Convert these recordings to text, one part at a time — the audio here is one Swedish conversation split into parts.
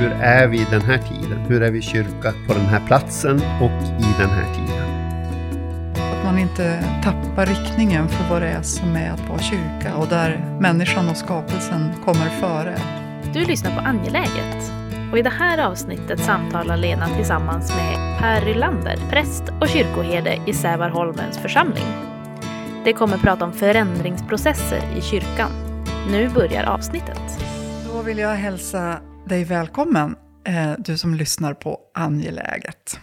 Hur är vi i den här tiden? Hur är vi kyrka på den här platsen och i den här tiden? Att man inte tappar riktningen för vad det är som är att vara kyrka och där människan och skapelsen kommer före. Du lyssnar på Angeläget och i det här avsnittet samtalar Lena tillsammans med Per Rylander, präst och kyrkoherde i Sävarholmens församling. De kommer prata om förändringsprocesser i kyrkan. Nu börjar avsnittet. Då vill jag hälsa dig välkommen, eh, du som lyssnar på Angeläget.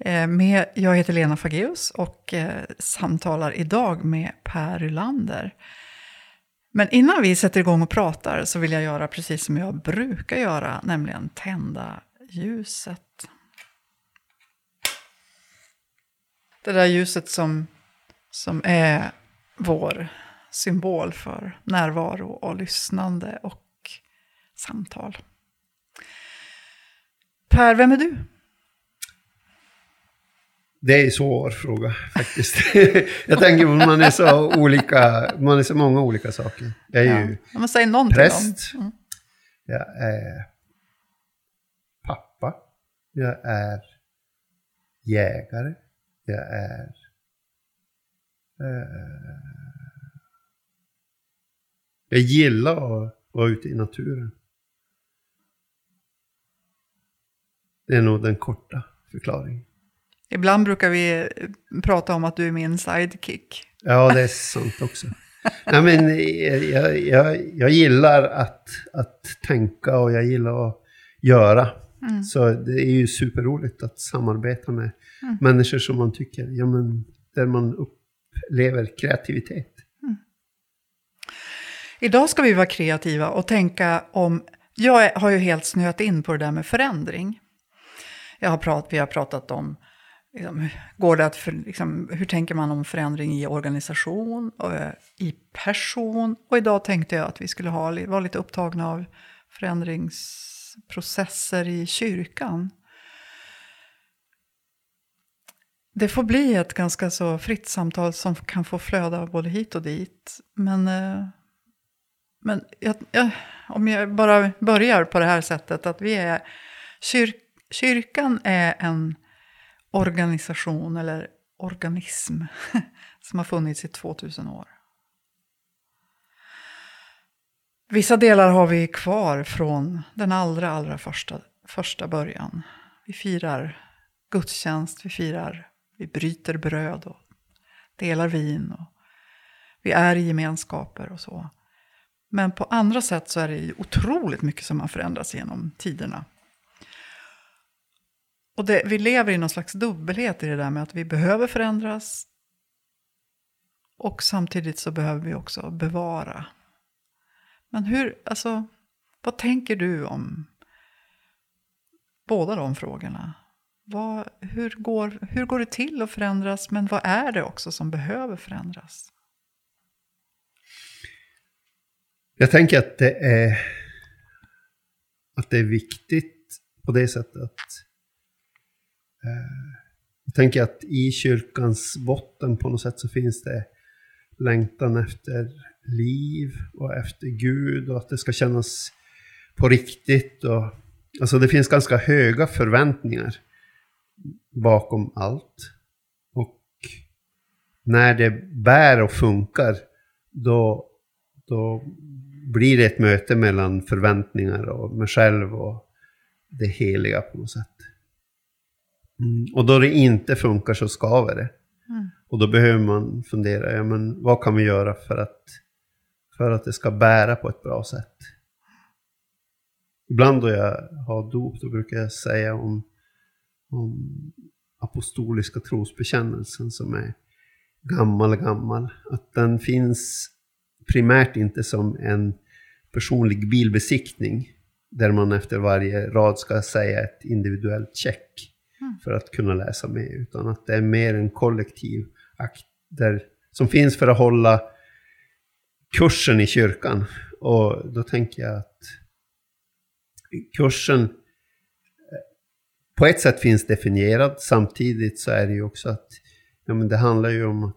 Eh, med, jag heter Lena Fageus och eh, samtalar idag med Per Rylander. Men innan vi sätter igång och pratar så vill jag göra precis som jag brukar göra, nämligen tända ljuset. Det där ljuset som, som är vår symbol för närvaro och lyssnande och samtal. Per, vem är du? Det är en svår fråga faktiskt. jag tänker att man är så olika, man är så många olika saker. Jag är ju ja, men säg någonting präst. Mm. Jag är pappa. Jag är jägare. Jag är eh, jag gillar att vara ute i naturen. Det är nog den korta förklaringen. Ibland brukar vi prata om att du är min sidekick. Ja, det är sant också. Nej, men jag, jag, jag gillar att, att tänka och jag gillar att göra. Mm. Så det är ju superroligt att samarbeta med mm. människor som man tycker, ja men, där man upplever kreativitet. Mm. Idag ska vi vara kreativa och tänka om, jag har ju helt snöat in på det där med förändring. Jag har prat, vi har pratat om liksom, går det att för, liksom, hur tänker man om förändring i organisation och i person? Och idag tänkte jag att vi skulle ha, vara lite upptagna av förändringsprocesser i kyrkan. Det får bli ett ganska så fritt samtal som kan få flöda både hit och dit. Men, eh, men jag, jag, om jag bara börjar på det här sättet att vi är kyr, kyrkan är en organisation eller organism som har funnits i 2000 år. Vissa delar har vi kvar från den allra, allra första, första början. Vi firar gudstjänst, vi firar, vi bryter bröd och delar vin. Och vi är i gemenskaper och så. Men på andra sätt så är det otroligt mycket som har förändrats genom tiderna. Och det, vi lever i någon slags dubbelhet i det där med att vi behöver förändras. Och samtidigt så behöver vi också bevara. Men hur, alltså, vad tänker du om båda de frågorna? Vad, hur, går, hur går det till att förändras, men vad är det också som behöver förändras? Jag tänker att det är, att det är viktigt på det sättet att Eh, jag tänker att i kyrkans botten på något sätt så finns det längtan efter liv och efter Gud och att det ska kännas på riktigt. Och, alltså det finns ganska höga förväntningar bakom allt. Och när det bär och funkar, då, då blir det ett möte mellan förväntningar och mig själv och det heliga på något sätt. Mm. Och då det inte funkar så skaver det. Mm. Och då behöver man fundera, ja, men vad kan vi göra för att, för att det ska bära på ett bra sätt? Ibland då jag har dop, då brukar jag säga om, om apostoliska trosbekännelsen som är gammal, gammal, att den finns primärt inte som en personlig bilbesiktning där man efter varje rad ska säga ett individuellt check Mm. för att kunna läsa med, utan att det är mer en kollektiv akt där, som finns för att hålla kursen i kyrkan. Och då tänker jag att kursen eh, på ett sätt finns definierad, samtidigt så är det ju också att ja, men det handlar ju om att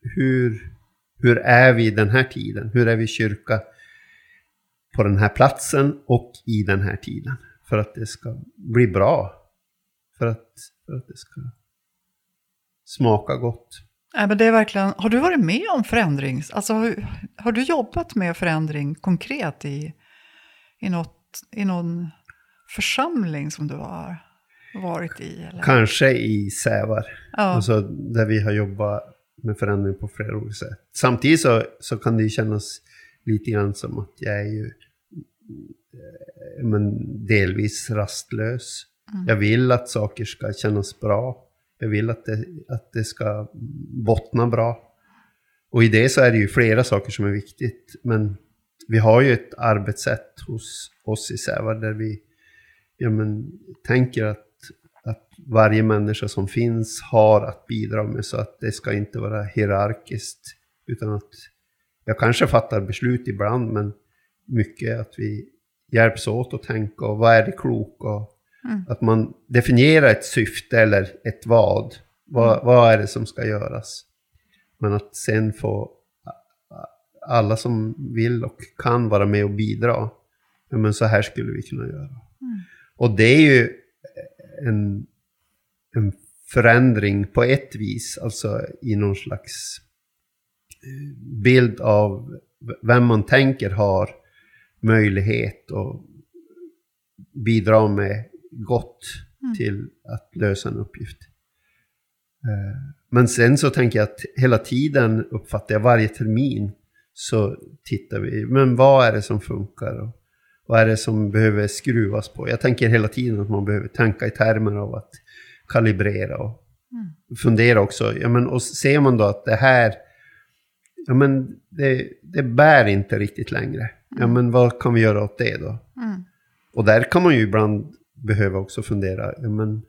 hur, hur är vi i den här tiden? Hur är vi kyrka? på den här platsen och i den här tiden. För att det ska bli bra. För att, för att det ska smaka gott. Nej, men det är verkligen, har du varit med om förändring? Alltså, har, har du jobbat med förändring konkret i, i, något, i någon församling som du har varit i? Eller? Kanske i Sävar. Ja. Alltså där vi har jobbat med förändring på flera olika sätt. Samtidigt så, så kan det ju kännas lite grann som att jag är ju eh, men delvis rastlös. Mm. Jag vill att saker ska kännas bra. Jag vill att det, att det ska bottna bra. Och i det så är det ju flera saker som är viktigt. Men vi har ju ett arbetssätt hos oss i Sävar där vi ja, men, tänker att, att varje människa som finns har att bidra med så att det ska inte vara hierarkiskt. Utan att jag kanske fattar beslut ibland men mycket att vi hjälps åt att tänka och vad är det kloka och Mm. att man definierar ett syfte eller ett vad. vad. Vad är det som ska göras? Men att sen få alla som vill och kan vara med och bidra. Ja, men så här skulle vi kunna göra. Och det är ju en, en förändring på ett vis, alltså i någon slags eh, bild av vem man tänker har möjlighet att bidra med gott till att lösa en uppgift. Eh, Men sen så tänker jag att hela tiden uppfattar jag varje termin så tittar vi, men vad är det som funkar och vad är det som behöver skruvas på? Jag tänker hela tiden att man behöver tänka i termer av att kalibrera och fundera också. Ja, men, och ser man då att det här, ja men det, det bär inte riktigt längre. Ja men vad kan vi göra åt det då? Mm. Och där kan man ju ibland behöva också fundera, ja men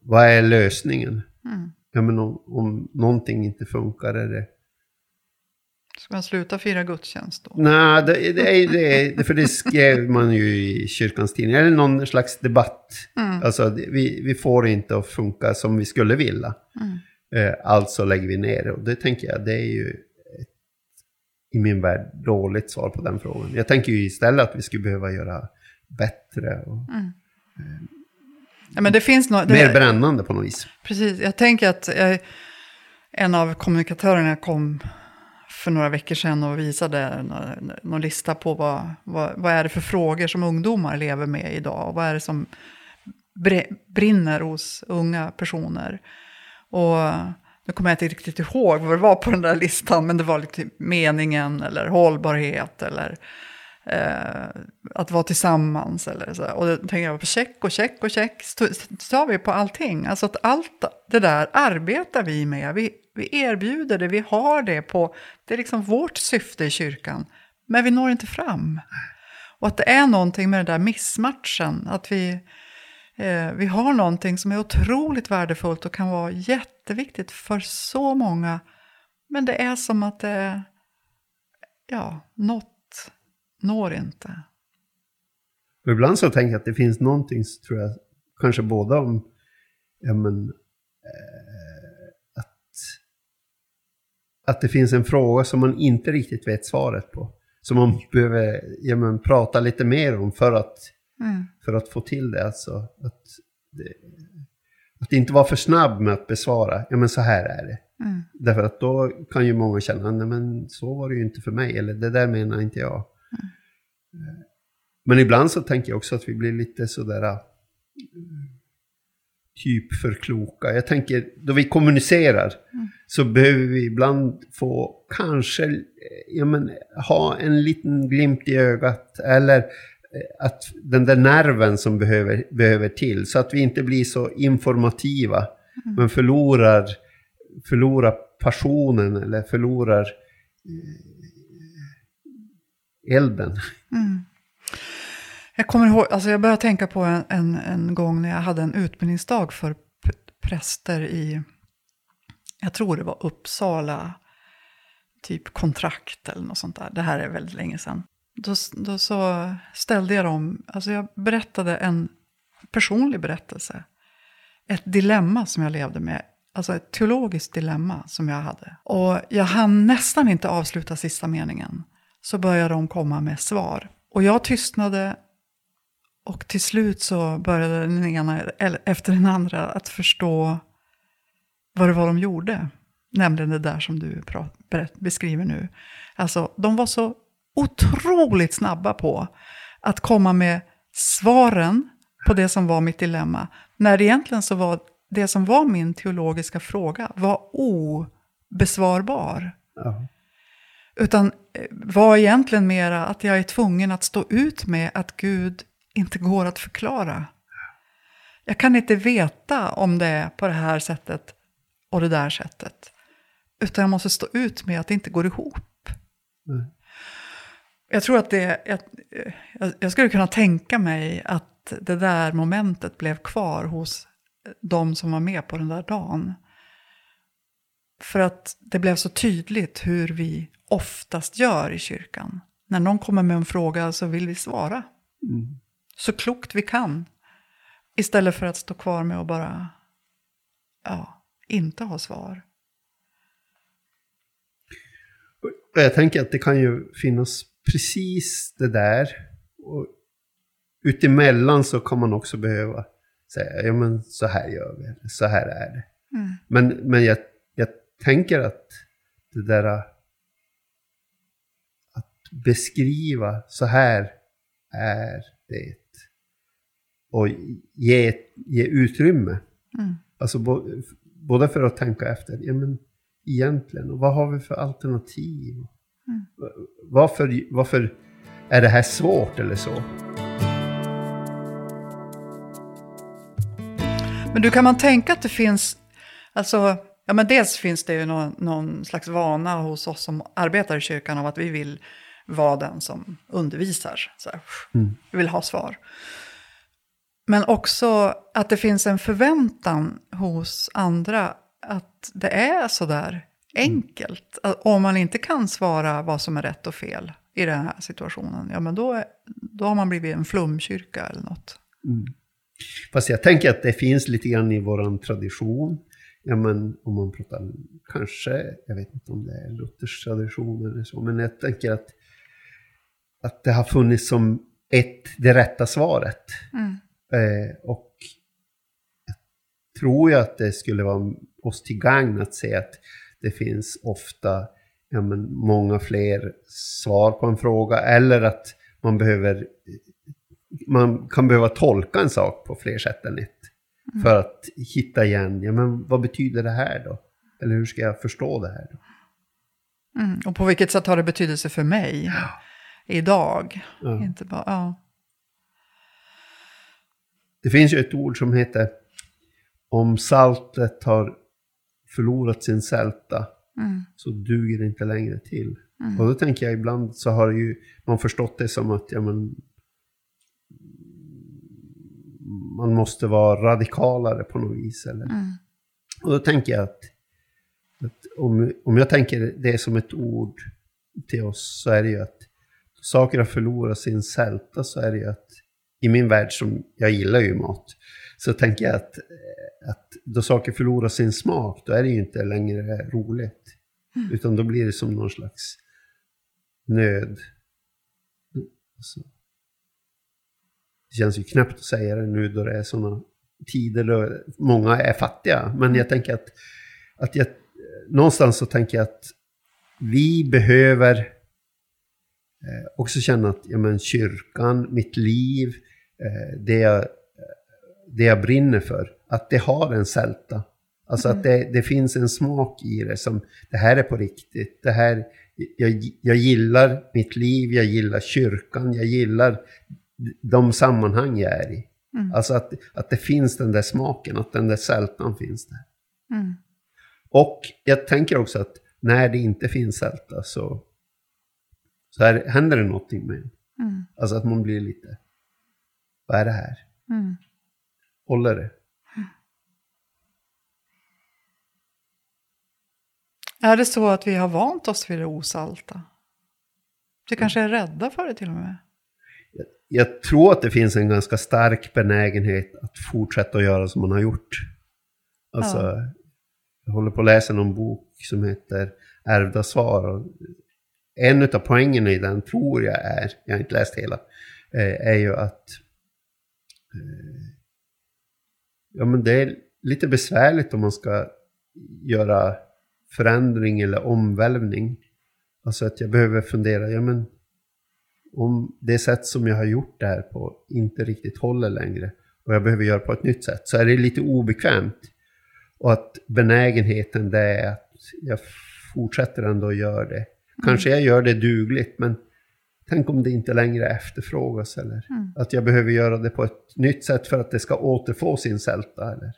vad är lösningen? Mm. Ja men om, om någonting inte funkar är det... Ska man sluta fira gudstjänst då? Nej, det, det, det, för det skrev man ju i kyrkans tidning, eller någon slags debatt. Mm. Alltså vi, vi får inte att funka som vi skulle vilja. Mm. Eh, alltså lägger vi ner. Och det tänker jag, det är ju ett, i min värld dåligt svar på den frågan. Jag tänker ju istället att vi skulle behöva göra bättre och Ja, men det finns det, mer brännande på något vis. Precis, jag tänker att jag, en av kommunikatörerna kom för några veckor sedan och visade någon, någon lista på vad, vad, vad är det för frågor som ungdomar lever med idag och vad är det som brinner hos unga personer. Och nu kommer jag inte riktigt ihåg vad det var på den där listan, men det var lite meningen eller hållbarhet eller eh, att vara tillsammans. Eller så. Och då tänker jag på check och check och check. Så tar vi på allting. Alltså att allt det där arbetar vi med. Vi, vi erbjuder det, vi har det på, det är liksom vårt syfte i kyrkan. Men vi når inte fram. Och att det är någonting med den där missmatchen. Att vi, eh, vi har någonting som är otroligt värdefullt och kan vara jätteviktigt för så många. Men det är som att det, ja, något når inte. Och ibland så tänker jag att det finns någonting, tror jag, kanske båda om, ja men, eh, att, att det finns en fråga som man inte riktigt vet svaret på. Som man behöver ja, men, prata lite mer om för att, Mm. för att få till det. Alltså, att, det, att inte vara för snabb med att besvara, ja men så här är det. Mm. Därför att då kan ju många känna, nej men så var det ju inte för mig, eller det där menar inte jag. Mm. Men ibland så tänker jag också att vi blir lite sådär äh, typ för kloka. Jag tänker, då vi kommunicerar Mm. så behöver vi ibland få kanske eh, ja, men, ha en liten glimt i ögat eller eh, att den där nerven som behöver, behöver till så att vi inte blir så informativa men förlorar, förlorar passionen eller förlorar elden. Mm. Jag kommer ihåg, alltså jag började tänka på en, en, en gång när jag hade en utbildningsdag för präster i, jag tror det var Uppsala, typ kontrakt eller något sånt där. Det här är väldigt länge sedan. Då, då så ställde jag dem, alltså jag berättade en personlig berättelse. Ett dilemma som jag levde med. Alltså ett teologiskt dilemma som jag hade. Och jag hann nästan inte avsluta sista meningen. Så började de komma med svar. Och jag tystnade och till slut så började den ena efter den andra att förstå vad det var de gjorde. Nämligen det där som du beskriver nu. Alltså, de var så otroligt snabba på att komma med svaren på det som var mitt dilemma. När egentligen så var det som var min teologiska fråga var obesvarbar. Ja. Utan eh, var egentligen mera att jag är tvungen att stå ut med att Gud inte går att förklara. Jag kan inte veta om det är på det här sättet och det där sättet. Utan jag måste stå ut med att det inte går ihop. Mm. Jag tror att det, jag, jag, skulle kunna tänka mig att det där momentet blev kvar hos de som var med på den där dagen. För att det blev så tydligt hur vi oftast gör i kyrkan. När någon kommer med en fråga så vill vi svara. Mm. Så klokt vi kan. Istället för att stå kvar med att bara ja, inte ha svar. Jag tänker att det kan ju finnas precis det där. Och utemellan så kan man också behöva säga, ja men så här gör vi, så här är det. Mm. Men, men jag, jag tänker att det där att beskriva, så här är det. Och ge, ge utrymme. Mm. Alltså både för att tänka efter, ja men egentligen, vad har vi för alternativ? Mm. Varför, varför är det här svårt eller så? Men du, kan man tänka att det finns, alltså, ja men dels finns det ju någon, någon slags vana hos oss som arbetar i kyrkan av att vi vill vara den som undervisar. Så här, mm. Vi vill ha svar. Men också att det finns en förväntan hos andra att det är så där enkelt. Att om man inte kan svara vad som är rätt och fel i den här situationen, ja men då, är, då har man blivit en flumkyrka eller något. Mm. Fast jag tänker att det finns lite grann i vår tradition. Ja, men om man pratar kanske, jag vet inte om det är Luthers tradition eller så, men jag tänker att, att det har funnits som ett, det rätta svaret. Mm. Eh, och jag tror ju att det skulle vara oss till gagn att se att det finns ofta ja, men många fler svar på en fråga eller att man behöver man kan behöva tolka en sak på fler sätt än ett. Mm. För att hitta igen, ja men vad betyder det här då? Eller hur ska jag förstå det här då? Mm. Och på vilket sätt har det betydelse för mig ja. idag? Ja. Inte bara, ja. Det finns ju ett ord som heter om saltet har förlorat sin sälta mm. så duger det inte längre till. Mm. Och då tänker jag ibland så har ju man förstått det som att ja, men, man måste vara radikalare på något vis. Eller? Mm. Och då tänker jag att, att, om, om jag tänker det som ett ord till oss så är det ju att saker har förlorat sin sälta så är det ju att i min värld som jag gillar ju mat så tänker jag att, att då saker förlorar sin smak då är det ju inte längre roligt. Mm. Utan då blir det som någon slags nöd. Alltså det känns ju knäppt att säga det nu då det är sådana tider då många är fattiga. Men jag tänker att, att jag, någonstans så tänker jag att vi behöver eh, också känna att ja, men, kyrkan, mitt liv, eh, det, jag, det jag brinner för, att det har en sälta. Alltså mm. att det, det, finns en smak i det som, det här är på riktigt, det här, jag, jag gillar mitt liv, jag gillar kyrkan, jag gillar de sammanhang jag är i. Mm. Alltså att, att det finns den där smaken, att den där sältan finns där. Mm. Och jag tänker också att när det inte finns sälta så, så här, händer det någonting med en. Mm. Alltså att man blir lite, vad är det här? Mm. Håller det? Är det så att vi har vant oss vid det osalta? Vi kanske är rädda för det till och med? Jag tror att det finns en ganska stark benägenhet att fortsätta att göra som man har gjort. Alltså, ja. jag håller på att läsa någon bok som heter Ärvda svar. en av poängerna i den tror jag är, jag har inte läst hela, eh, är ju att eh, ja, men det är lite besvärligt om man ska göra förändring eller omvälvning. Alltså att jag behöver fundera, ja men om det sätt som jag har gjort det här på inte riktigt håller längre och jag behöver göra på ett nytt sätt så är det lite obekvämt. Och att benägenheten det är att jag fortsätter ändå att göra det. Kanske jag gör det dugligt men tänk om det inte längre efterfrågas eller Mm. att jag behöver göra det på ett nytt sätt för att det ska återfå sin sälta eller,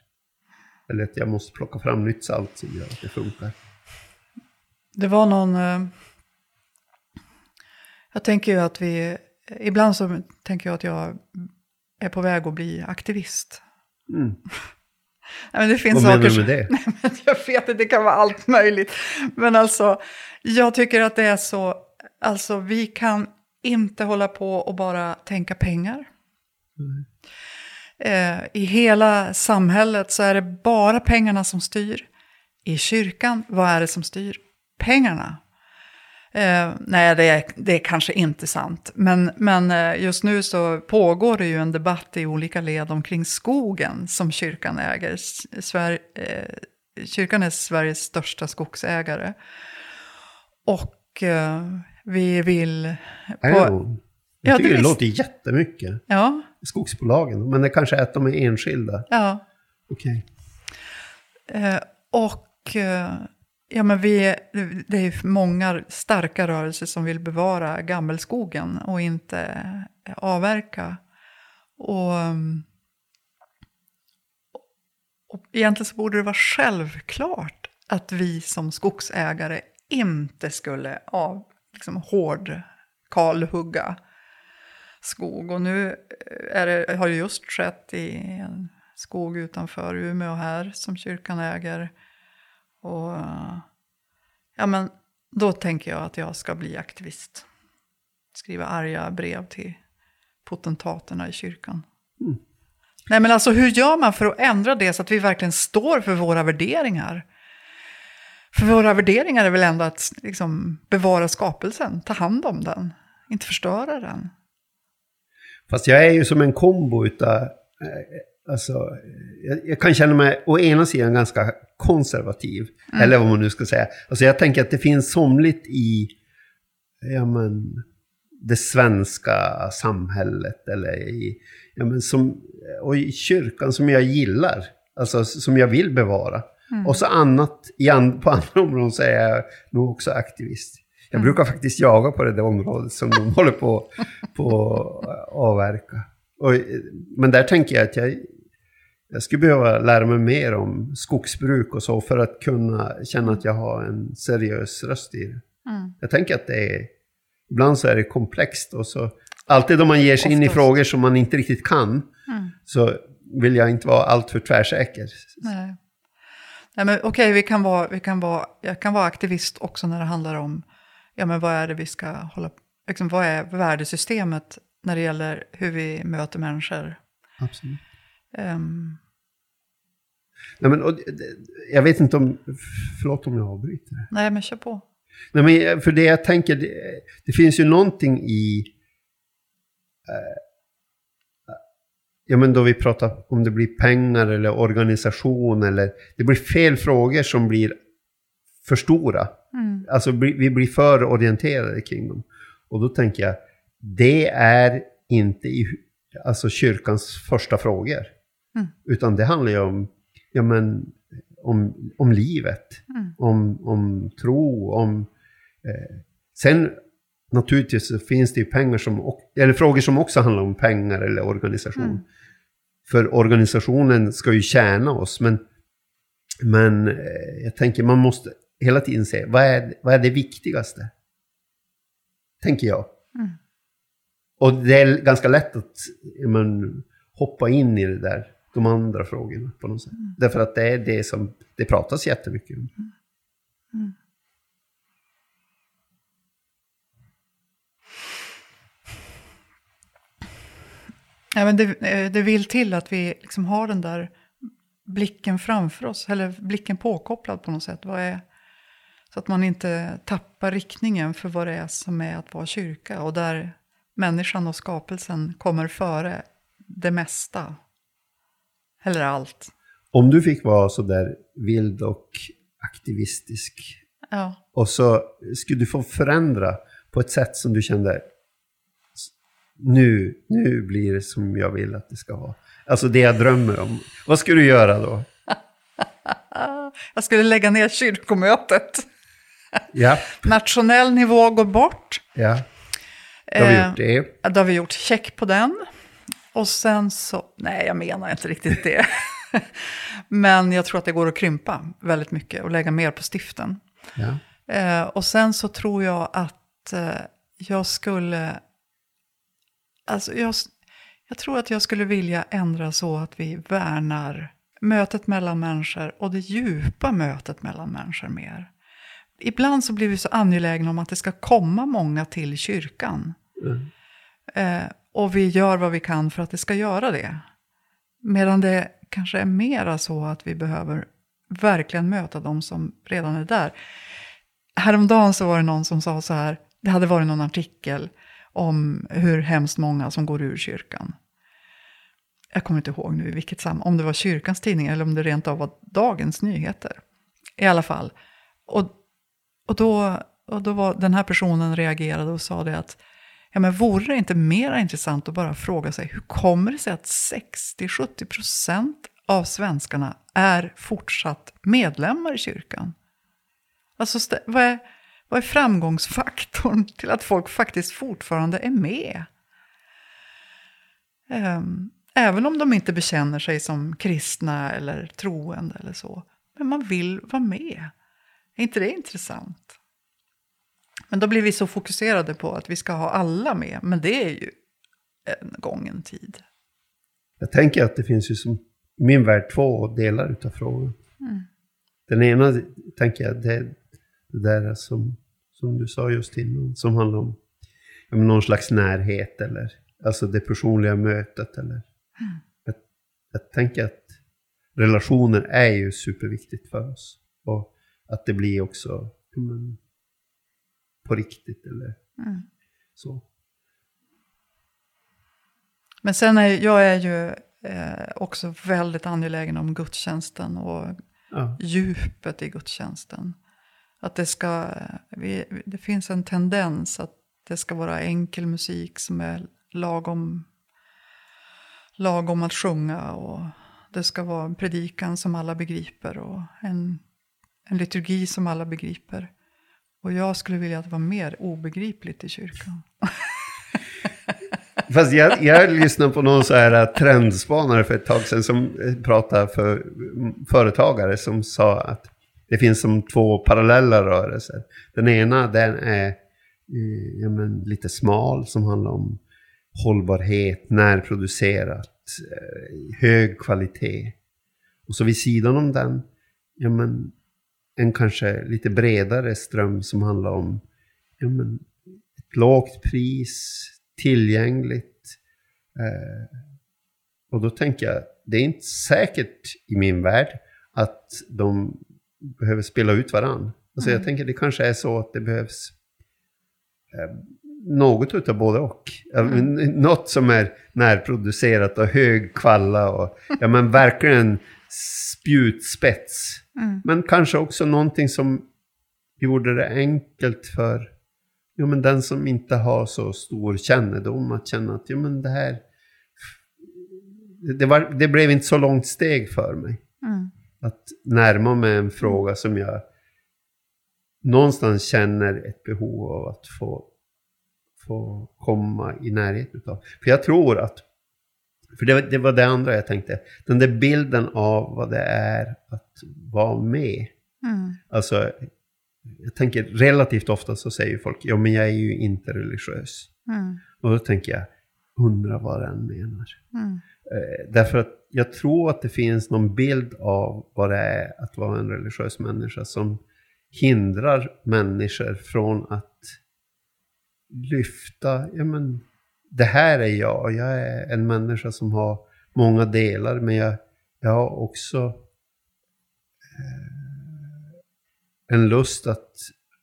eller att jag måste plocka fram nytt salt som gör att det funkar. Det var någon... Jag tänker ju att vi... Ibland så tänker jag att jag är på väg att bli aktivist. Mm. Nej, men det finns Vad menar du med det? Men jag vet att det kan vara allt möjligt. Men alltså, jag tycker att det är så, alltså vi kan inte hålla på och bara tänka pengar. Eh, I hela samhället så är det bara pengarna som styr. I kyrkan, vad är det som styr? Pengarna. Eh, nej, det är, det är kanske inte sant. Men, men eh, just nu så pågår det ju en debatt i olika led omkring skogen som kyrkan äger. Sver, eh, kyrkan är Sveriges största skogsägare. Och eh, vi vill... Nog? Ja, Jag tycker det det, låter jättemycket. Ja, Skogsbolagen, men det kanske är att de är enskilda. ja. Okej. Eh, och eh, ja, men vi, det är många starka rörelser som vill bevara gammelskogen och inte avverka. Och, och egentligen så borde det vara självklart att vi som skogsägare inte skulle av, liksom, hård kalhugga skog. Och nu eh, är det, har det just skett i en skog utanför Umeå här som kyrkan äger. Och ja, men då tänker jag att jag ska bli aktivist. Skriva arga brev till potentaterna i kyrkan. Mm. Nej men alltså hur gör man för att ändra det så att vi verkligen står för våra värderingar? För våra värderingar är väl ändå att liksom, bevara skapelsen, ta hand om den, inte förstöra den. Fast jag är ju som en kombo utav... Alltså, jag, jag kan känna mig å ena sidan ganska konservativ. Eller vad man nu ska säga. Alltså jag tänker att det finns somligt i ja, men, det svenska samhället. Eller i, ja, men, som, och i kyrkan som jag gillar. Alltså som jag vill bevara. Och så annat, i an, på andra områden så är jag nog också aktivist. Jag brukar faktiskt jaga på det där området som de håller på på att avverka. Och, eh, men där tänker jag att jag, jag skulle behöva lära mig mer om skogsbruk och så för att kunna känna att jag har en seriös röst i det. Mm. Jag tänker att det är, ibland så är det komplext och så, alltid om man ger sig in i Oftast. frågor som man inte riktigt kan, Mm. så vill jag inte vara alltför tvärsäker. Nej. Nej, men okej, vi kan vara, vi kan vara, jag kan vara aktivist också när det handlar om, ja men vad är det vi ska hålla, liksom, vad är värdesystemet när det gäller hur vi möter människor? Absolut. Ehm, Nej, men, och, det- jag vet inte om, förlåt om jag avbryter. nej, men kör på. Nej, men för det jag tänker, det, det finns ju någonting i... Eh, ja, men då vi pratar om det blir pengar eller organisation eller... Det blir fel frågor som blir för stora. Mm. Alltså vi blir för orienterade kring dem. Och då tänker jag, det är inte i alltså kyrkans första frågor. Mm. Utan det handlar ju om, ja, men, om, om livet, Mm. om, om tro, om... Eh, sen naturligtvis så finns det ju pengar som, eller frågor som också handlar om pengar eller organisation. Mm. För organisationen ska ju tjäna oss, men, men eh, jag tänker man måste hela tiden se, vad är, vad är det viktigaste? Tänker jag. Mm. Och det är ganska lätt att men, hoppa in i det där, de andra frågorna på något sätt. Därför att det är det som det pratas jättemycket om. Ja, men det, eh, det vill till att vi liksom har den där blicken framför oss, eller blicken påkopplad på något sätt. Vad är, Så att man inte tappar riktningen för vad det är som är att vara kyrka. Och där människan och skapelsen kommer före det mesta. Eller allt. Om du fick vara så där vild och aktivistisk Ja. och så skulle du få förändra på ett sätt som du kände nu, nu blir det som jag vill att det ska vara. Alltså det jag drömmer om. Vad skulle du göra då? Jag skulle lägga ner kyrkomötet. Ja, Nationell nivå går bort. ja. Då har vi Eh, gjort det. Ja, Då har vi gjort check på den. Och sen så, nej jag menar inte riktigt det. Men jag tror att det går att krympa väldigt mycket och lägga mer på stiften. Ja. Eh, och sen så tror jag att eh, jag skulle... Alltså jag, jag tror att jag skulle vilja ändra så att vi värnar mötet mellan människor och det djupa mötet mellan människor mer. Ibland så blir vi så angelägna om att det ska komma många till kyrkan. Mm. Eh, och vi gör vad vi kan för att det ska göra det. Medan det kanske är mera så att vi behöver verkligen möta de som redan är där. Häromdagen så var det någon som sa så här, det hade varit någon artikel om hur hemskt många som går ur kyrkan. Jag kommer inte ihåg nu i vilket sam om det var kyrkans tidning eller om det rent av var Dagens Nyheter. I alla fall. Och, och, då, och då var den här personen reagerade och sa det att Ja, men vore det inte mer intressant att bara fråga sig hur kommer det sig att 60-70% av svenskarna är fortsatt medlemmar i kyrkan? Alltså, vad är, vad är framgångsfaktorn till att folk faktiskt fortfarande är med? Ehm, även om de inte bekänner sig som kristna eller troende eller så. Men man vill vara med. Är inte det intressant? Men då blir vi så fokuserade på att vi ska ha alla med. Men det är ju en gången tid. Jag tänker att det finns ju som i min värld två delar utav frågan. Den ena tänker jag, det det där som, som du sa just innan, som handlar om ja, men någon slags närhet eller alltså det personliga mötet. Eller, jag, jag tänker att relationer är ju superviktigt för oss. Och att det blir också men, på riktigt eller så. Men sen är jag är ju eh, också väldigt angelägen om gudstjänsten och Ja. djupet i gudstjänsten. Att det ska, vi, det finns en tendens att det ska vara enkel musik som är lagom, lagom att sjunga och det ska vara en predikan som alla begriper och en, en liturgi som alla begriper. Och jag skulle vilja att det var mer obegripligt i kyrkan. Fast jag, jag lyssnade på någon så här äh, trendspanare för ett tag sedan som äh, pratade för mm, företagare som sa att det finns som två parallella rörelser. Den ena den är eh, ja, men, lite smal som handlar om hållbarhet, närproducerat, eh, hög kvalitet. Och så vid sidan om den, ja men en kanske lite bredare ström som handlar om ja, men, ett lågt pris, tillgängligt. Eh, och då tänker jag, det är inte säkert i min värld att de behöver spela ut varandra. Alltså jag tänker det kanske är så att det behövs eh, något utav både och. Men Något som är närproducerat och hög kvalla och ja, men verkligen spjutspets. Men kanske också någonting som gjorde det enkelt för ja, men den som inte har så stor kännedom att känna att ja, men det här... Det, var, det blev inte så långt steg för mig. Att närma mig en fråga som jag någonstans känner ett behov av att få, få komma i närheten av. För jag tror att, för det, var- det var det andra jag tänkte, den där bilden av vad det är att vara med. Alltså, jag tänker relativt ofta så säger folk, ja men jag är ju inte religiös. Och då tänker jag, undrar vad den menar. Eh, därför att jag tror att det finns någon bild av vad det är att vara en religiös människa som hindrar människor från att lyfta, ja men det här är jag, jag är en människa som har många delar men jag, jag har också en lust att,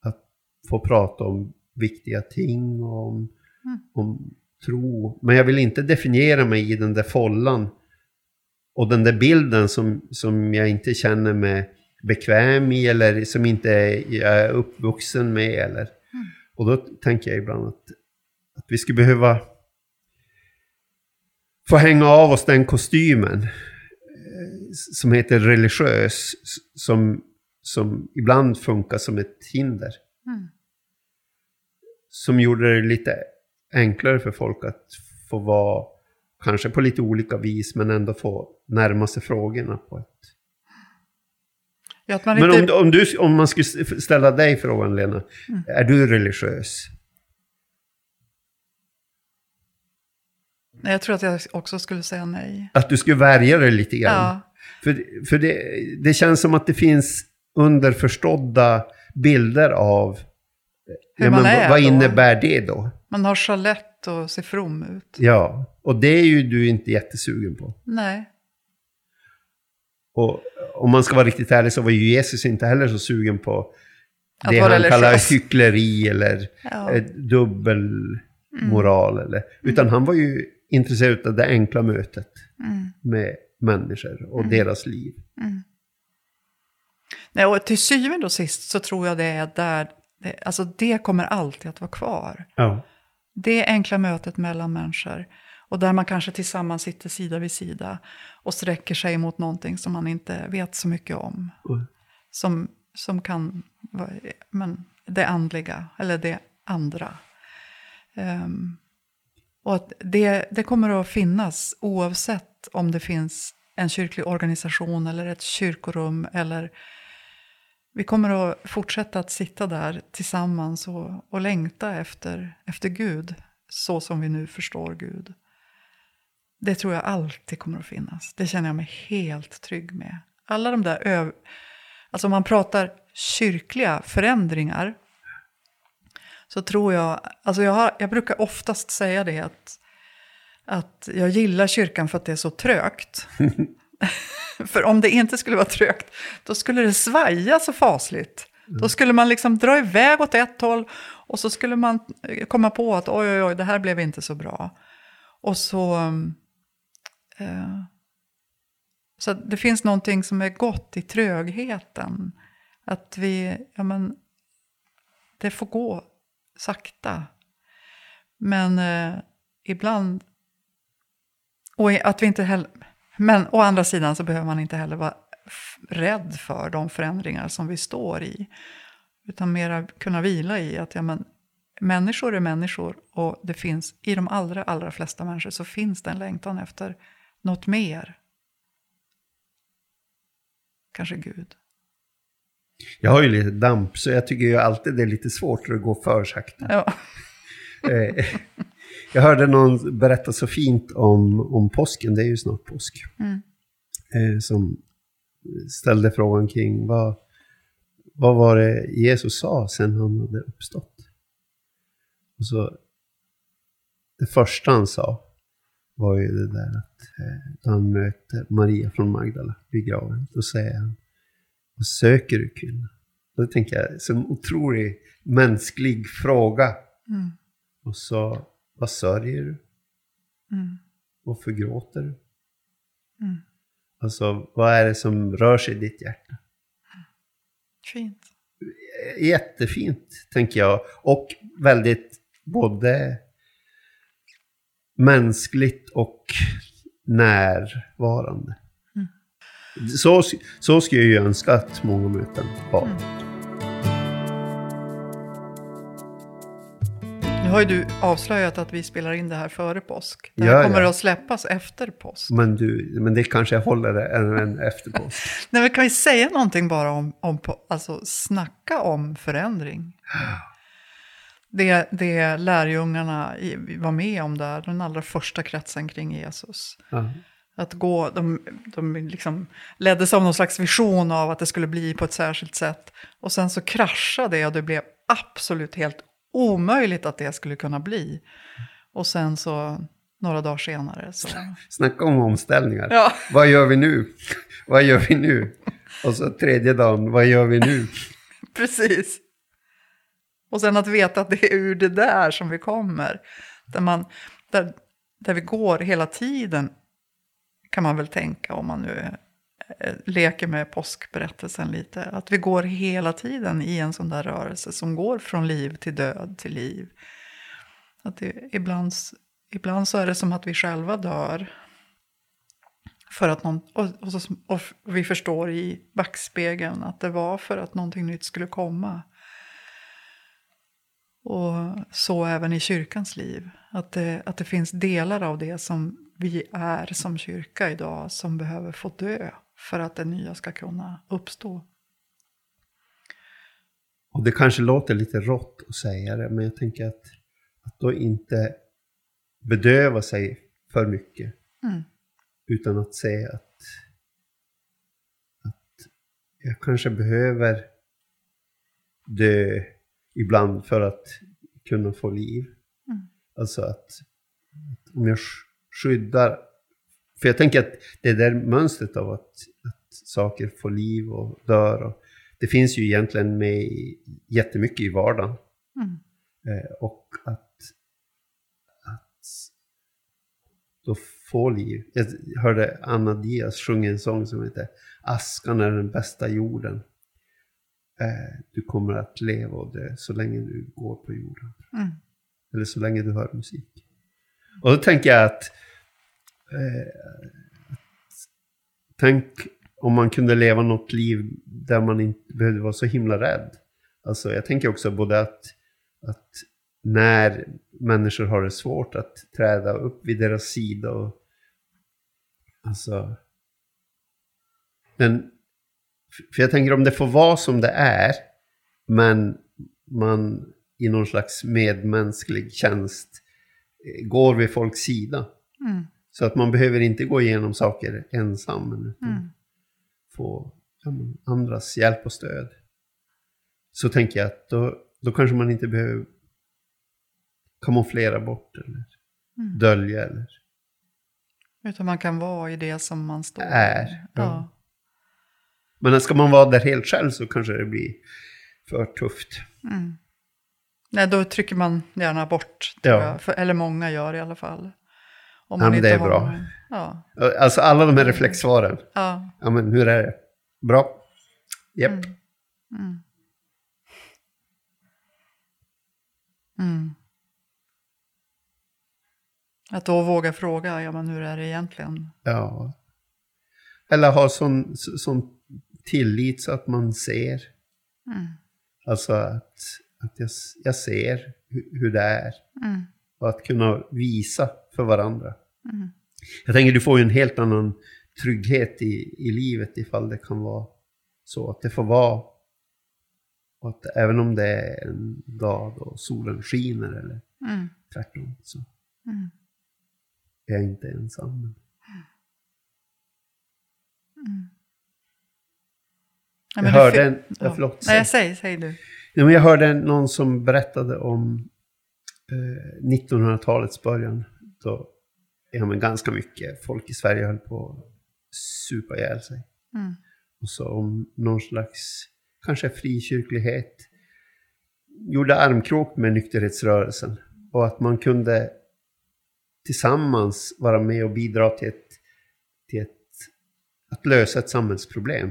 att få prata om viktiga ting och om, Mm. om tro. Men jag vill inte definiera mig i den där follan och den där bilden som, som jag inte känner mig bekväm i eller som inte jag är uppvuxen med. Eller. Och då tänker jag ibland att, att vi skulle behöva få hänga av oss den kostymen eh, som heter religiös, som, som ibland funkar som ett hinder. Mm. Som gjorde det lite enklare för folk att få vara, kanske på lite olika vis, men ändå få närma sig frågorna på ett... Ja, Men inte... om, om, du, om man skulle ställa dig frågan, Lena, Mm. är du religiös? Nej, Jag tror att jag också skulle säga nej. Att du skulle värja dig lite grann? Ja, För, för det, det känns som att det finns underförstådda bilder av... Hur man vad- är vad då. innebär det då? man har chalett och ser from ut. Ja, och det är ju du inte jättesugen på. Nej. Och om man ska vara riktigt ärlig så var ju Jesus inte heller så sugen på Att det han kallar religiös. hyckleri eller Ja. eh, dubbelmoral. Eller, utan han var ju intresserad av det enkla mötet Mm. med människor och deras liv. Nej, och till syvende och sist så tror jag det är där, det, alltså det kommer alltid att vara kvar. Ja. Det enkla mötet mellan människor. Och där man kanske tillsammans sitter sida vid sida och sträcker sig mot någonting som man inte vet så mycket om. Mm. Som, som kan vara men, det andliga, eller det andra. Ehm, och att det, det kommer att finnas oavsett om det finns en kyrklig organisation eller ett kyrkorum. Eller vi kommer att fortsätta att sitta där tillsammans och, och längta efter, efter Gud. Så som vi nu förstår Gud. Det tror jag alltid kommer att finnas. Det känner jag mig helt trygg med. Alla de där öv... Alltså om man pratar kyrkliga förändringar. Så tror jag... Alltså jag, har, jag brukar oftast säga det att, att jag gillar kyrkan för att det är så trögt. för om det inte skulle vara trögt, då skulle det svaja så fasligt. Då skulle man liksom dra iväg åt ett håll och så skulle man eh, komma på att oj, oj, oj, det här blev inte så bra. Och så... Eh, så det finns någonting som är gott i trögheten. Att vi, ja men, det får gå sakta. Men eh, ibland, och att vi inte heller, men å andra sidan så behöver man inte heller vara rädd för de förändringar som vi står i. Utan mera kunna vila i att ja, men, människor är människor och det finns, i de allra, allra flesta människor så finns det en längtan efter något mer. Kanske Gud. Jag har ju lite damp, så jag tycker ju alltid det är lite svårt att gå för sakta. Ja. Eh, jag hörde någon berätta så fint om, om påsken, det är ju snart påsk. Mm. Eh, som ställde frågan kring vad, vad var det Jesus sa sen han hade uppstått? Och så, det första han sa var ju det där att eh, då han möter Maria från Magdala vid graven, då säger han Vad söker du kvinna? Då tänker jag, som otroligt mänsklig fråga. Mm. Och så, vad sörjer du? Mm. Varför gråter du? Mm. Alltså, vad är det som rör sig i ditt hjärta? Fint. Jättefint, tänker jag. Och väldigt både mänskligt och närvarande. Så, så skulle jag ju önska att många möten var. Mm. Nu har ju du avslöjat att vi spelar in det här före påsk. Det här Ja, kommer ja. att släppas efter påsk. Men, du, men det kanske håller även efter påsk. Nej, men kan vi säga någonting bara om, om alltså snacka om förändring? Det, det lärjungarna var med om där, den allra första kretsen kring Jesus. Ja. Att gå, de, de liksom leddes av någon slags vision av att det skulle bli på ett särskilt sätt. Och sen så kraschade det och det blev absolut helt omöjligt att det skulle kunna bli. Och sen så, några dagar senare så... Snacka om omställningar. Ja. Vad gör vi nu? Vad gör vi nu? Och så tredje dagen, vad gör vi nu? Precis. Och sen att veta att det är ur det där som vi kommer. Där, man, där, där vi går hela tiden, kan man väl tänka om man nu eh, leker med påskberättelsen lite. Att vi går hela tiden i en sån där rörelse som går från liv till död till liv. Att det, ibland, ibland så är det som att vi själva dör. För att någon, och, och, så, och vi förstår i backspegeln att det var för att någonting nytt skulle komma. Och så även i kyrkans liv. Att det, att det finns delar av det som vi är som kyrka idag som behöver få dö för att det nya ska kunna uppstå. Och det kanske låter lite rått att säga det, men jag tänker att, att då inte bedöva sig för mycket. Mm. Utan att säga att, att jag kanske behöver dö ibland för att kunna få liv. Mm. Alltså att, att om jag skyddar, för jag tänker att det är där mönstret av att, att saker får liv och dör. Och, det finns ju egentligen med i, jättemycket i vardagen. Mm. Eh, och att, att då få liv. Jag hörde Anna Diaz sjunga en sång som heter Askan är den bästa jorden. Eh, du kommer att leva och dö så länge du går på jorden. Mm. Eller så länge du hör musik. Och då tänker jag att, eh, tänk om man kunde leva något liv där man inte behövde vara så himla rädd. Alltså jag tänker också både att, att när människor har det svårt att träda upp vid deras sida och alltså men för jag tänker om det får vara som det är, men man i någon slags medmänsklig tjänst eh, går vid folks sida. Mm. Så att man behöver inte gå igenom saker ensam, utan Mm. få ja, andras hjälp och stöd. Så tänker jag att då, då kanske man inte behöver kamouflera bort eller Mm. dölja eller Utan man kan vara i det som man står Är, ja. Ja. Men ska man vara där helt själv så kanske det blir för tufft. Mm. Nej, då trycker man gärna bort, Ja. jag. Eller många gör i alla fall. Om Ja, men det är bra. någon- Ja, Alltså alla de här reflexsvaren. ja. Ja men hur är det? Bra? Japp. Mm. Mm. Mm. Att då våga fråga, ja men hur är det egentligen? Ja. Eller ha sån, så- sån tillit så att man ser. Mm. Alltså att, att jag, jag ser hur, hur det är. Mm. Och att kunna visa för varandra. Mm. Jag tänker du får ju en helt annan trygghet i, i livet ifall det kan vara så att det får vara. Att även om det är en dag då solen skiner eller Mm. tvärtom så Mm. är jag inte ensam. Ja, Jag hörde en, ja. förlåt, Nej, säg. säg, säg du. Men jag hörde någon som berättade om eh, 1900-talets början. Då ja, men ganska mycket folk i Sverige höll på att supa ihjäl sig. Mm. Och så om någon slags, kanske frikyrklighet, gjorde armkrok med nykterhetsrörelsen. Och att man kunde tillsammans vara med och bidra till, ett, till ett, att lösa ett samhällsproblem.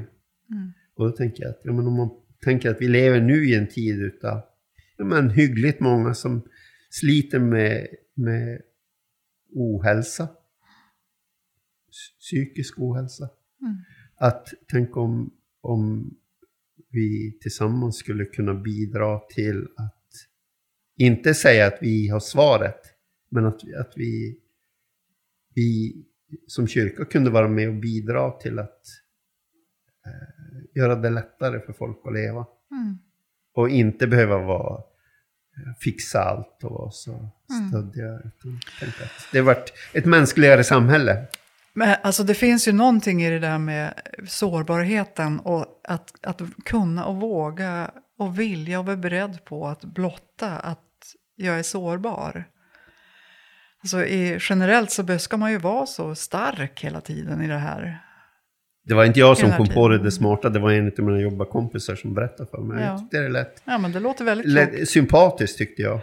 Mm. Och då tänker jag att ja, men om man tänker att vi lever nu i en tid utav ja, men hyggligt många som sliter med, med ohälsa. Psy- Psykisk ohälsa. Mm. Att tänk om, om vi tillsammans skulle kunna bidra till att inte säga att vi har svaret, men att, att vi, vi som kyrka kunde vara med och bidra till att eh, göra det lättare för folk att leva. Mm. Och inte behöva vara fixa allt och vara så Mm. stöddiga. Att det har varit ett mänskligare samhälle. Men alltså det finns ju någonting i det där med sårbarheten och att, att kunna och våga och vilja och vara beredd på att blotta att jag är sårbar. Alltså i, generellt så ska man ju vara så stark hela tiden i det här. Det var inte jag som kom på det, det smarta, det var en av mina jobbarkompisar som berättade för mig. Ja. Jag tyckte det lät, Ja, men det låter väldigt lät sympatiskt tyckte jag.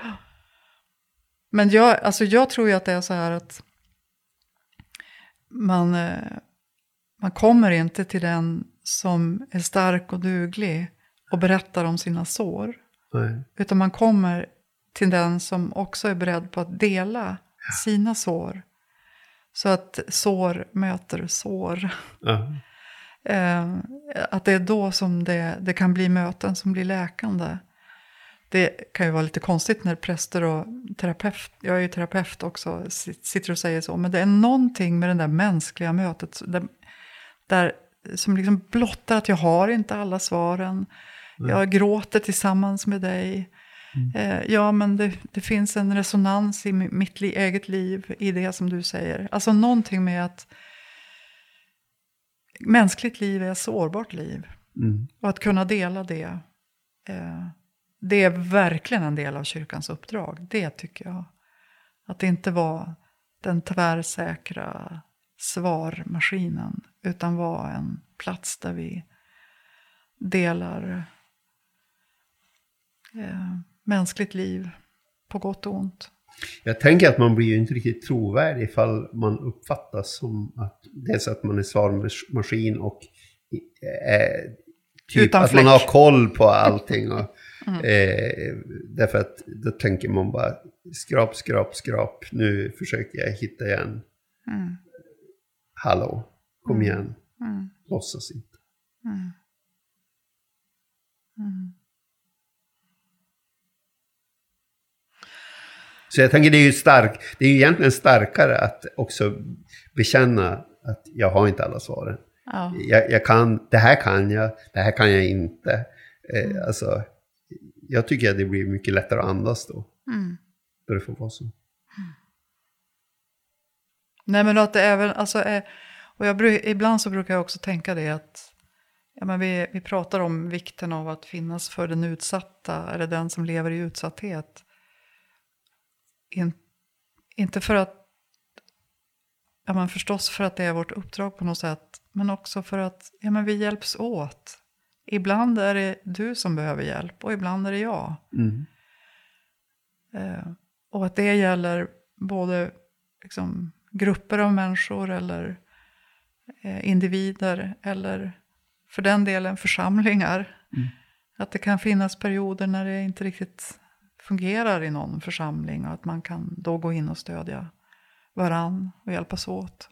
Men jag, alltså jag tror ju att det är så här att man, eh, man kommer inte till den som är stark och duglig och berättar om sina sår. Nej. Utan man kommer till den som också är beredd på att dela sina sår. Så att sår möter sår. Ja. Eh, att det är då som det, det kan bli möten som blir läkande. Det kan ju vara lite konstigt när präster och terapeut, jag är ju terapeut också, sit- sitter och säger så. Men det är någonting med det där mänskliga mötet där, där, som liksom blottar att jag har inte alla svaren. Jag gråter tillsammans med dig. Eh, ja, men det, det finns en resonans i mi- mitt li, eget liv i det som du säger. Alltså någonting med att mänskligt liv är ett sårbart liv. Mm. Och att kunna dela det, eh, det är verkligen en del av kyrkans uppdrag. Det tycker jag. Att det inte var den tvärsäkra svarmaskinen, utan var en plats där vi delar eh, mänskligt liv på gott och ont. Jag tänker att man blir ju inte riktigt trovärdig ifall man uppfattas som att dels att man är svarmaskin och eh, typ Utan att man har koll på allting. Och, eh, därför att då tänker man bara skrap, skrap, skrap. Nu försöker jag hitta igen. Mm. Hallå, kom igen. Mm. Låtsas inte. Mm. Så jag tänker det är ju stark, det är ju egentligen starkare att också bekänna att jag har inte alla svaren. Ja. Jag, jag kan, det här kan jag, det här kan jag inte. Eh, alltså, jag tycker att det blir mycket lättare att andas då. Mm. Då det får vara så. Nej men att det även, alltså, eh, och jag, ibland så brukar jag också tänka det att ja, men vi, vi pratar om vikten av att finnas för den utsatta, eller den som lever i utsatthet. In, inte för att, ja men förstås för att det är vårt uppdrag på något sätt, men också för att ja, men vi hjälps åt. Ibland är det du som behöver hjälp och ibland är det jag. Mm. Eh, och att det gäller både liksom, grupper av människor eller eh, individer eller för den delen församlingar. Att det kan finnas perioder när det inte riktigt fungerar i någon församling och att man kan då gå in och stödja varann och hjälpas åt.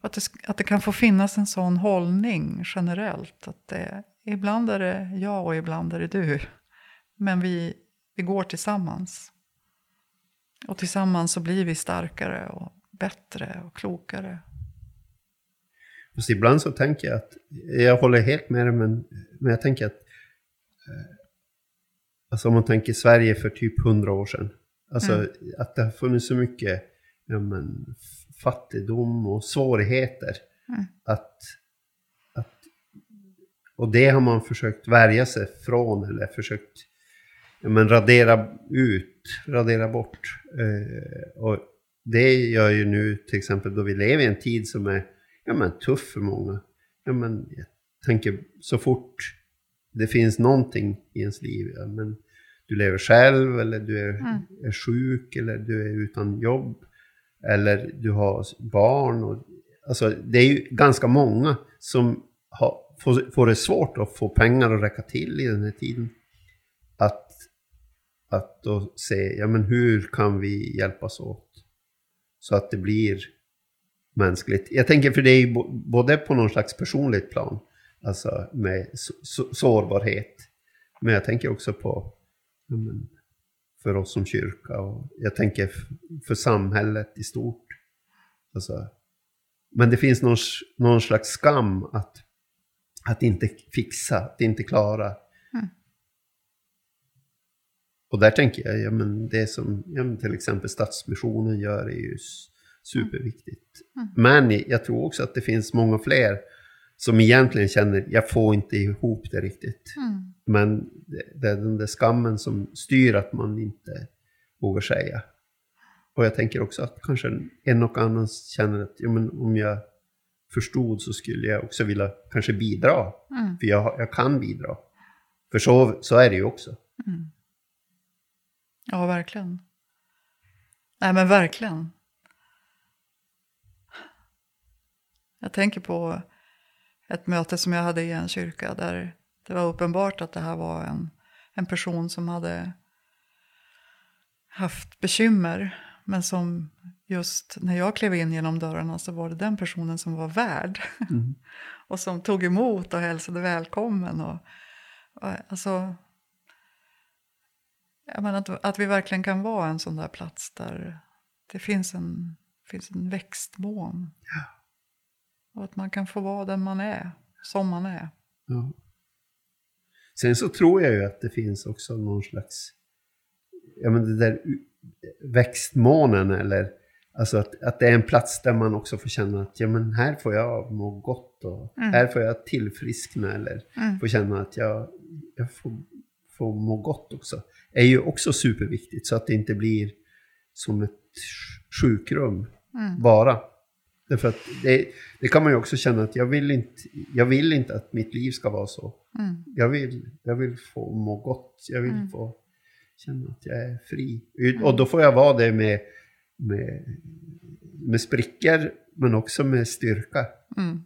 Att det, att det kan få finnas en sån hållning generellt. Att det, ibland är det jag och ibland är det du. Men vi, vi går tillsammans. Och tillsammans så blir vi starkare och bättre och klokare. Fast ibland så tänker jag att, jag håller helt med dig, men, men jag tänker att, eh, alltså om man tänker Sverige för typ hundra år sedan, alltså Mm. att det har funnits så mycket ja, men, fattigdom och svårigheter. Mm. Att, att, och det har man försökt värja sig från eller försökt ja, men, radera ut, radera bort. Eh, och det gör ju nu till exempel då vi lever i en tid som är ja, men, tuff för många. Ja, men, jag tänker så fort det finns någonting i ens liv, ja, men, du lever själv eller du är, Mm. är sjuk eller du är utan jobb eller du har barn. Och, alltså, det är ju ganska många som har, får, får det svårt att få pengar att räcka till i den här tiden. Att, att då se, ja men hur kan vi hjälpas åt? Så att det blir mänskligt. Jag tänker för det är ju både på någon slags personligt plan, alltså med så, så, sårbarhet. Men jag tänker också på för oss som kyrka och jag tänker för samhället i stort. Alltså, men det finns någon, någon slags skam att, att inte fixa, att inte klara. Mm. Och där tänker jag, ja, men det som ja, men till exempel Stadsmissionen gör är ju s- superviktigt. Mm. Men jag tror också att det finns många fler som egentligen känner, jag får inte ihop det riktigt. Mm. Men det, är den där skammen som styr att man inte vågar säga. Och jag tänker också att kanske en och annan känner att ja, men om jag förstod så skulle jag också vilja kanske bidra. Mm. För jag, jag kan bidra. För så, så är det ju också. Mm. Ja, verkligen. Nej, men verkligen. Jag tänker på ett möte som jag hade i en kyrka där det var uppenbart att det här var en, en person som hade haft bekymmer. Men som just när jag klev in genom dörrarna så var det den personen som var värd. Mm. och som tog emot och hälsade välkommen. Och, och, alltså, jag menar att, att vi verkligen kan vara en sån där plats där det finns en, finns en växtmån. Och att man kan få vara den man är, som man är. Ja. Sen så tror jag ju att det finns också någon slags, ja men det där växtmånen eller, alltså att, att det är en plats där man också får känna att ja men här får jag må gott och Mm. här får jag tillfriskna eller Mm. får känna att jag, jag får, får må gott också. är ju också superviktigt så att det inte blir som ett sj- sjukrum Mm. bara. Därför att det, det kan man ju också känna att jag vill inte, jag vill inte att mitt liv ska vara så. Mm. Jag vill, jag vill få må gott. Jag vill Mm. få känna att jag är fri. Och då får jag vara det med, med, med sprickor men också med styrka. Mm.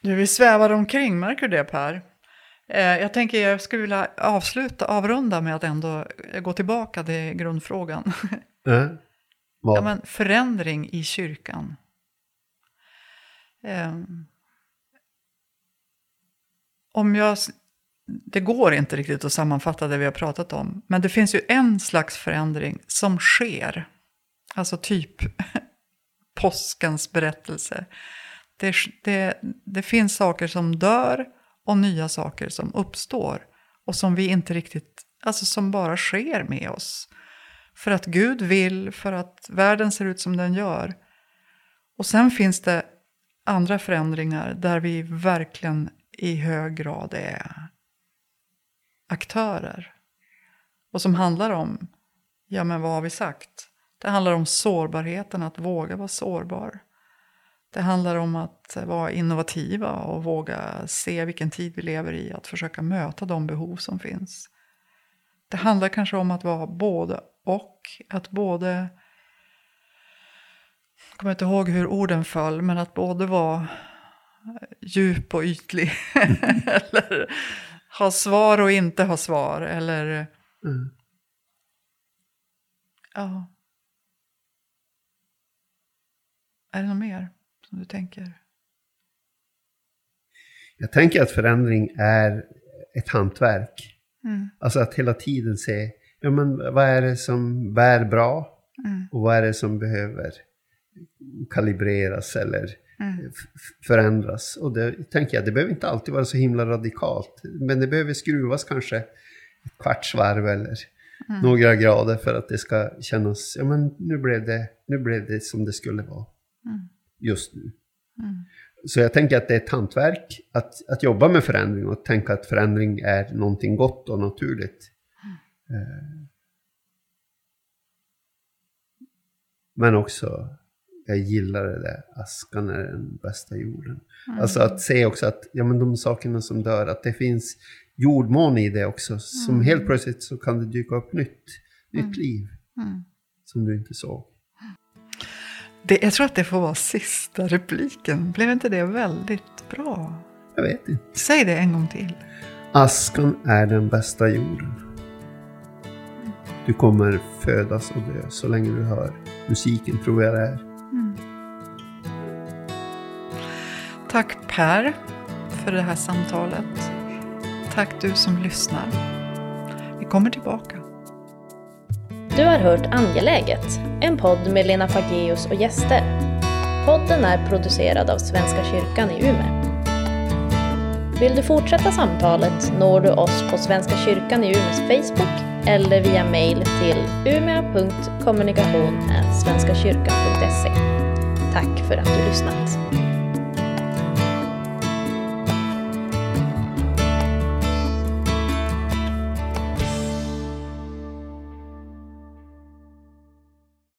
Du, vi svävar omkring, märker du det Per? Eh, jag tänker jag skulle vilja avsluta, avrunda med att ändå gå tillbaka till grundfrågan. Vad? Ja, men förändring i kyrkan. Ehm, om jag, det går inte riktigt att sammanfatta det vi har pratat om, men det finns ju en slags förändring som sker. Alltså typ påskens berättelse. Det, det, det finns saker som dör och nya saker som uppstår. Och som vi inte riktigt, alltså som bara sker med oss. För att Gud vill, för att världen ser ut som den gör. Och sen finns det andra förändringar där vi verkligen i hög grad är aktörer. Och som handlar om, ja men vad har vi sagt? Det handlar om sårbarheten, att våga vara sårbar. Det handlar om att vara innovativa och våga se vilken tid vi lever i, att försöka möta de behov som finns. Det handlar kanske om att vara både och, att både jag kommer inte ihåg hur orden föll, men att både vara djup och ytlig. eller ha svar och inte ha svar. Eller Mm. ja. Är det något mer som du tänker? Jag tänker att förändring är ett hantverk. Mm. Alltså att hela tiden se, ja men vad är det som bär bra? Mm. Och vad är det som behöver kalibreras eller Mm. förändras? Och det tänker jag, det behöver inte alltid vara så himla radikalt. Men det behöver skruvas kanske ett kvarts varv eller Mm. några grader för att det ska kännas, ja men nu blev det, nu blev det som det skulle vara Mm. just nu. Mm. Så jag tänker att det är ett hantverk att, att jobba med förändring och tänka att förändring är någonting gott och naturligt. Eh, Men också, jag gillar det där, askan är den bästa jorden. Alltså att se också att ja, men de sakerna som dör, att det finns jordmån i det också. Som Mm. helt plötsligt så kan det dyka upp nytt, nytt Mm. liv Mm. som du inte såg. Det, jag tror att det får vara sista repliken. Blev inte det väldigt bra? Jag vet inte. Säg det en gång till. Askan är den bästa jorden. Du kommer födas och dö så länge du hör musiken, tror jag det är. Mm. Tack Per för det här samtalet. Tack du som lyssnar. Vi kommer tillbaka. Du har hört Angeläget, en podd med Lena Fageus och gäster. Podden är producerad av Svenska kyrkan i Umeå. Vill du fortsätta samtalet når du oss på Svenska kyrkan i Umeås Facebook eller via mail till umea.kommunikation.svenskakyrkan.se. Tack för att du lyssnat.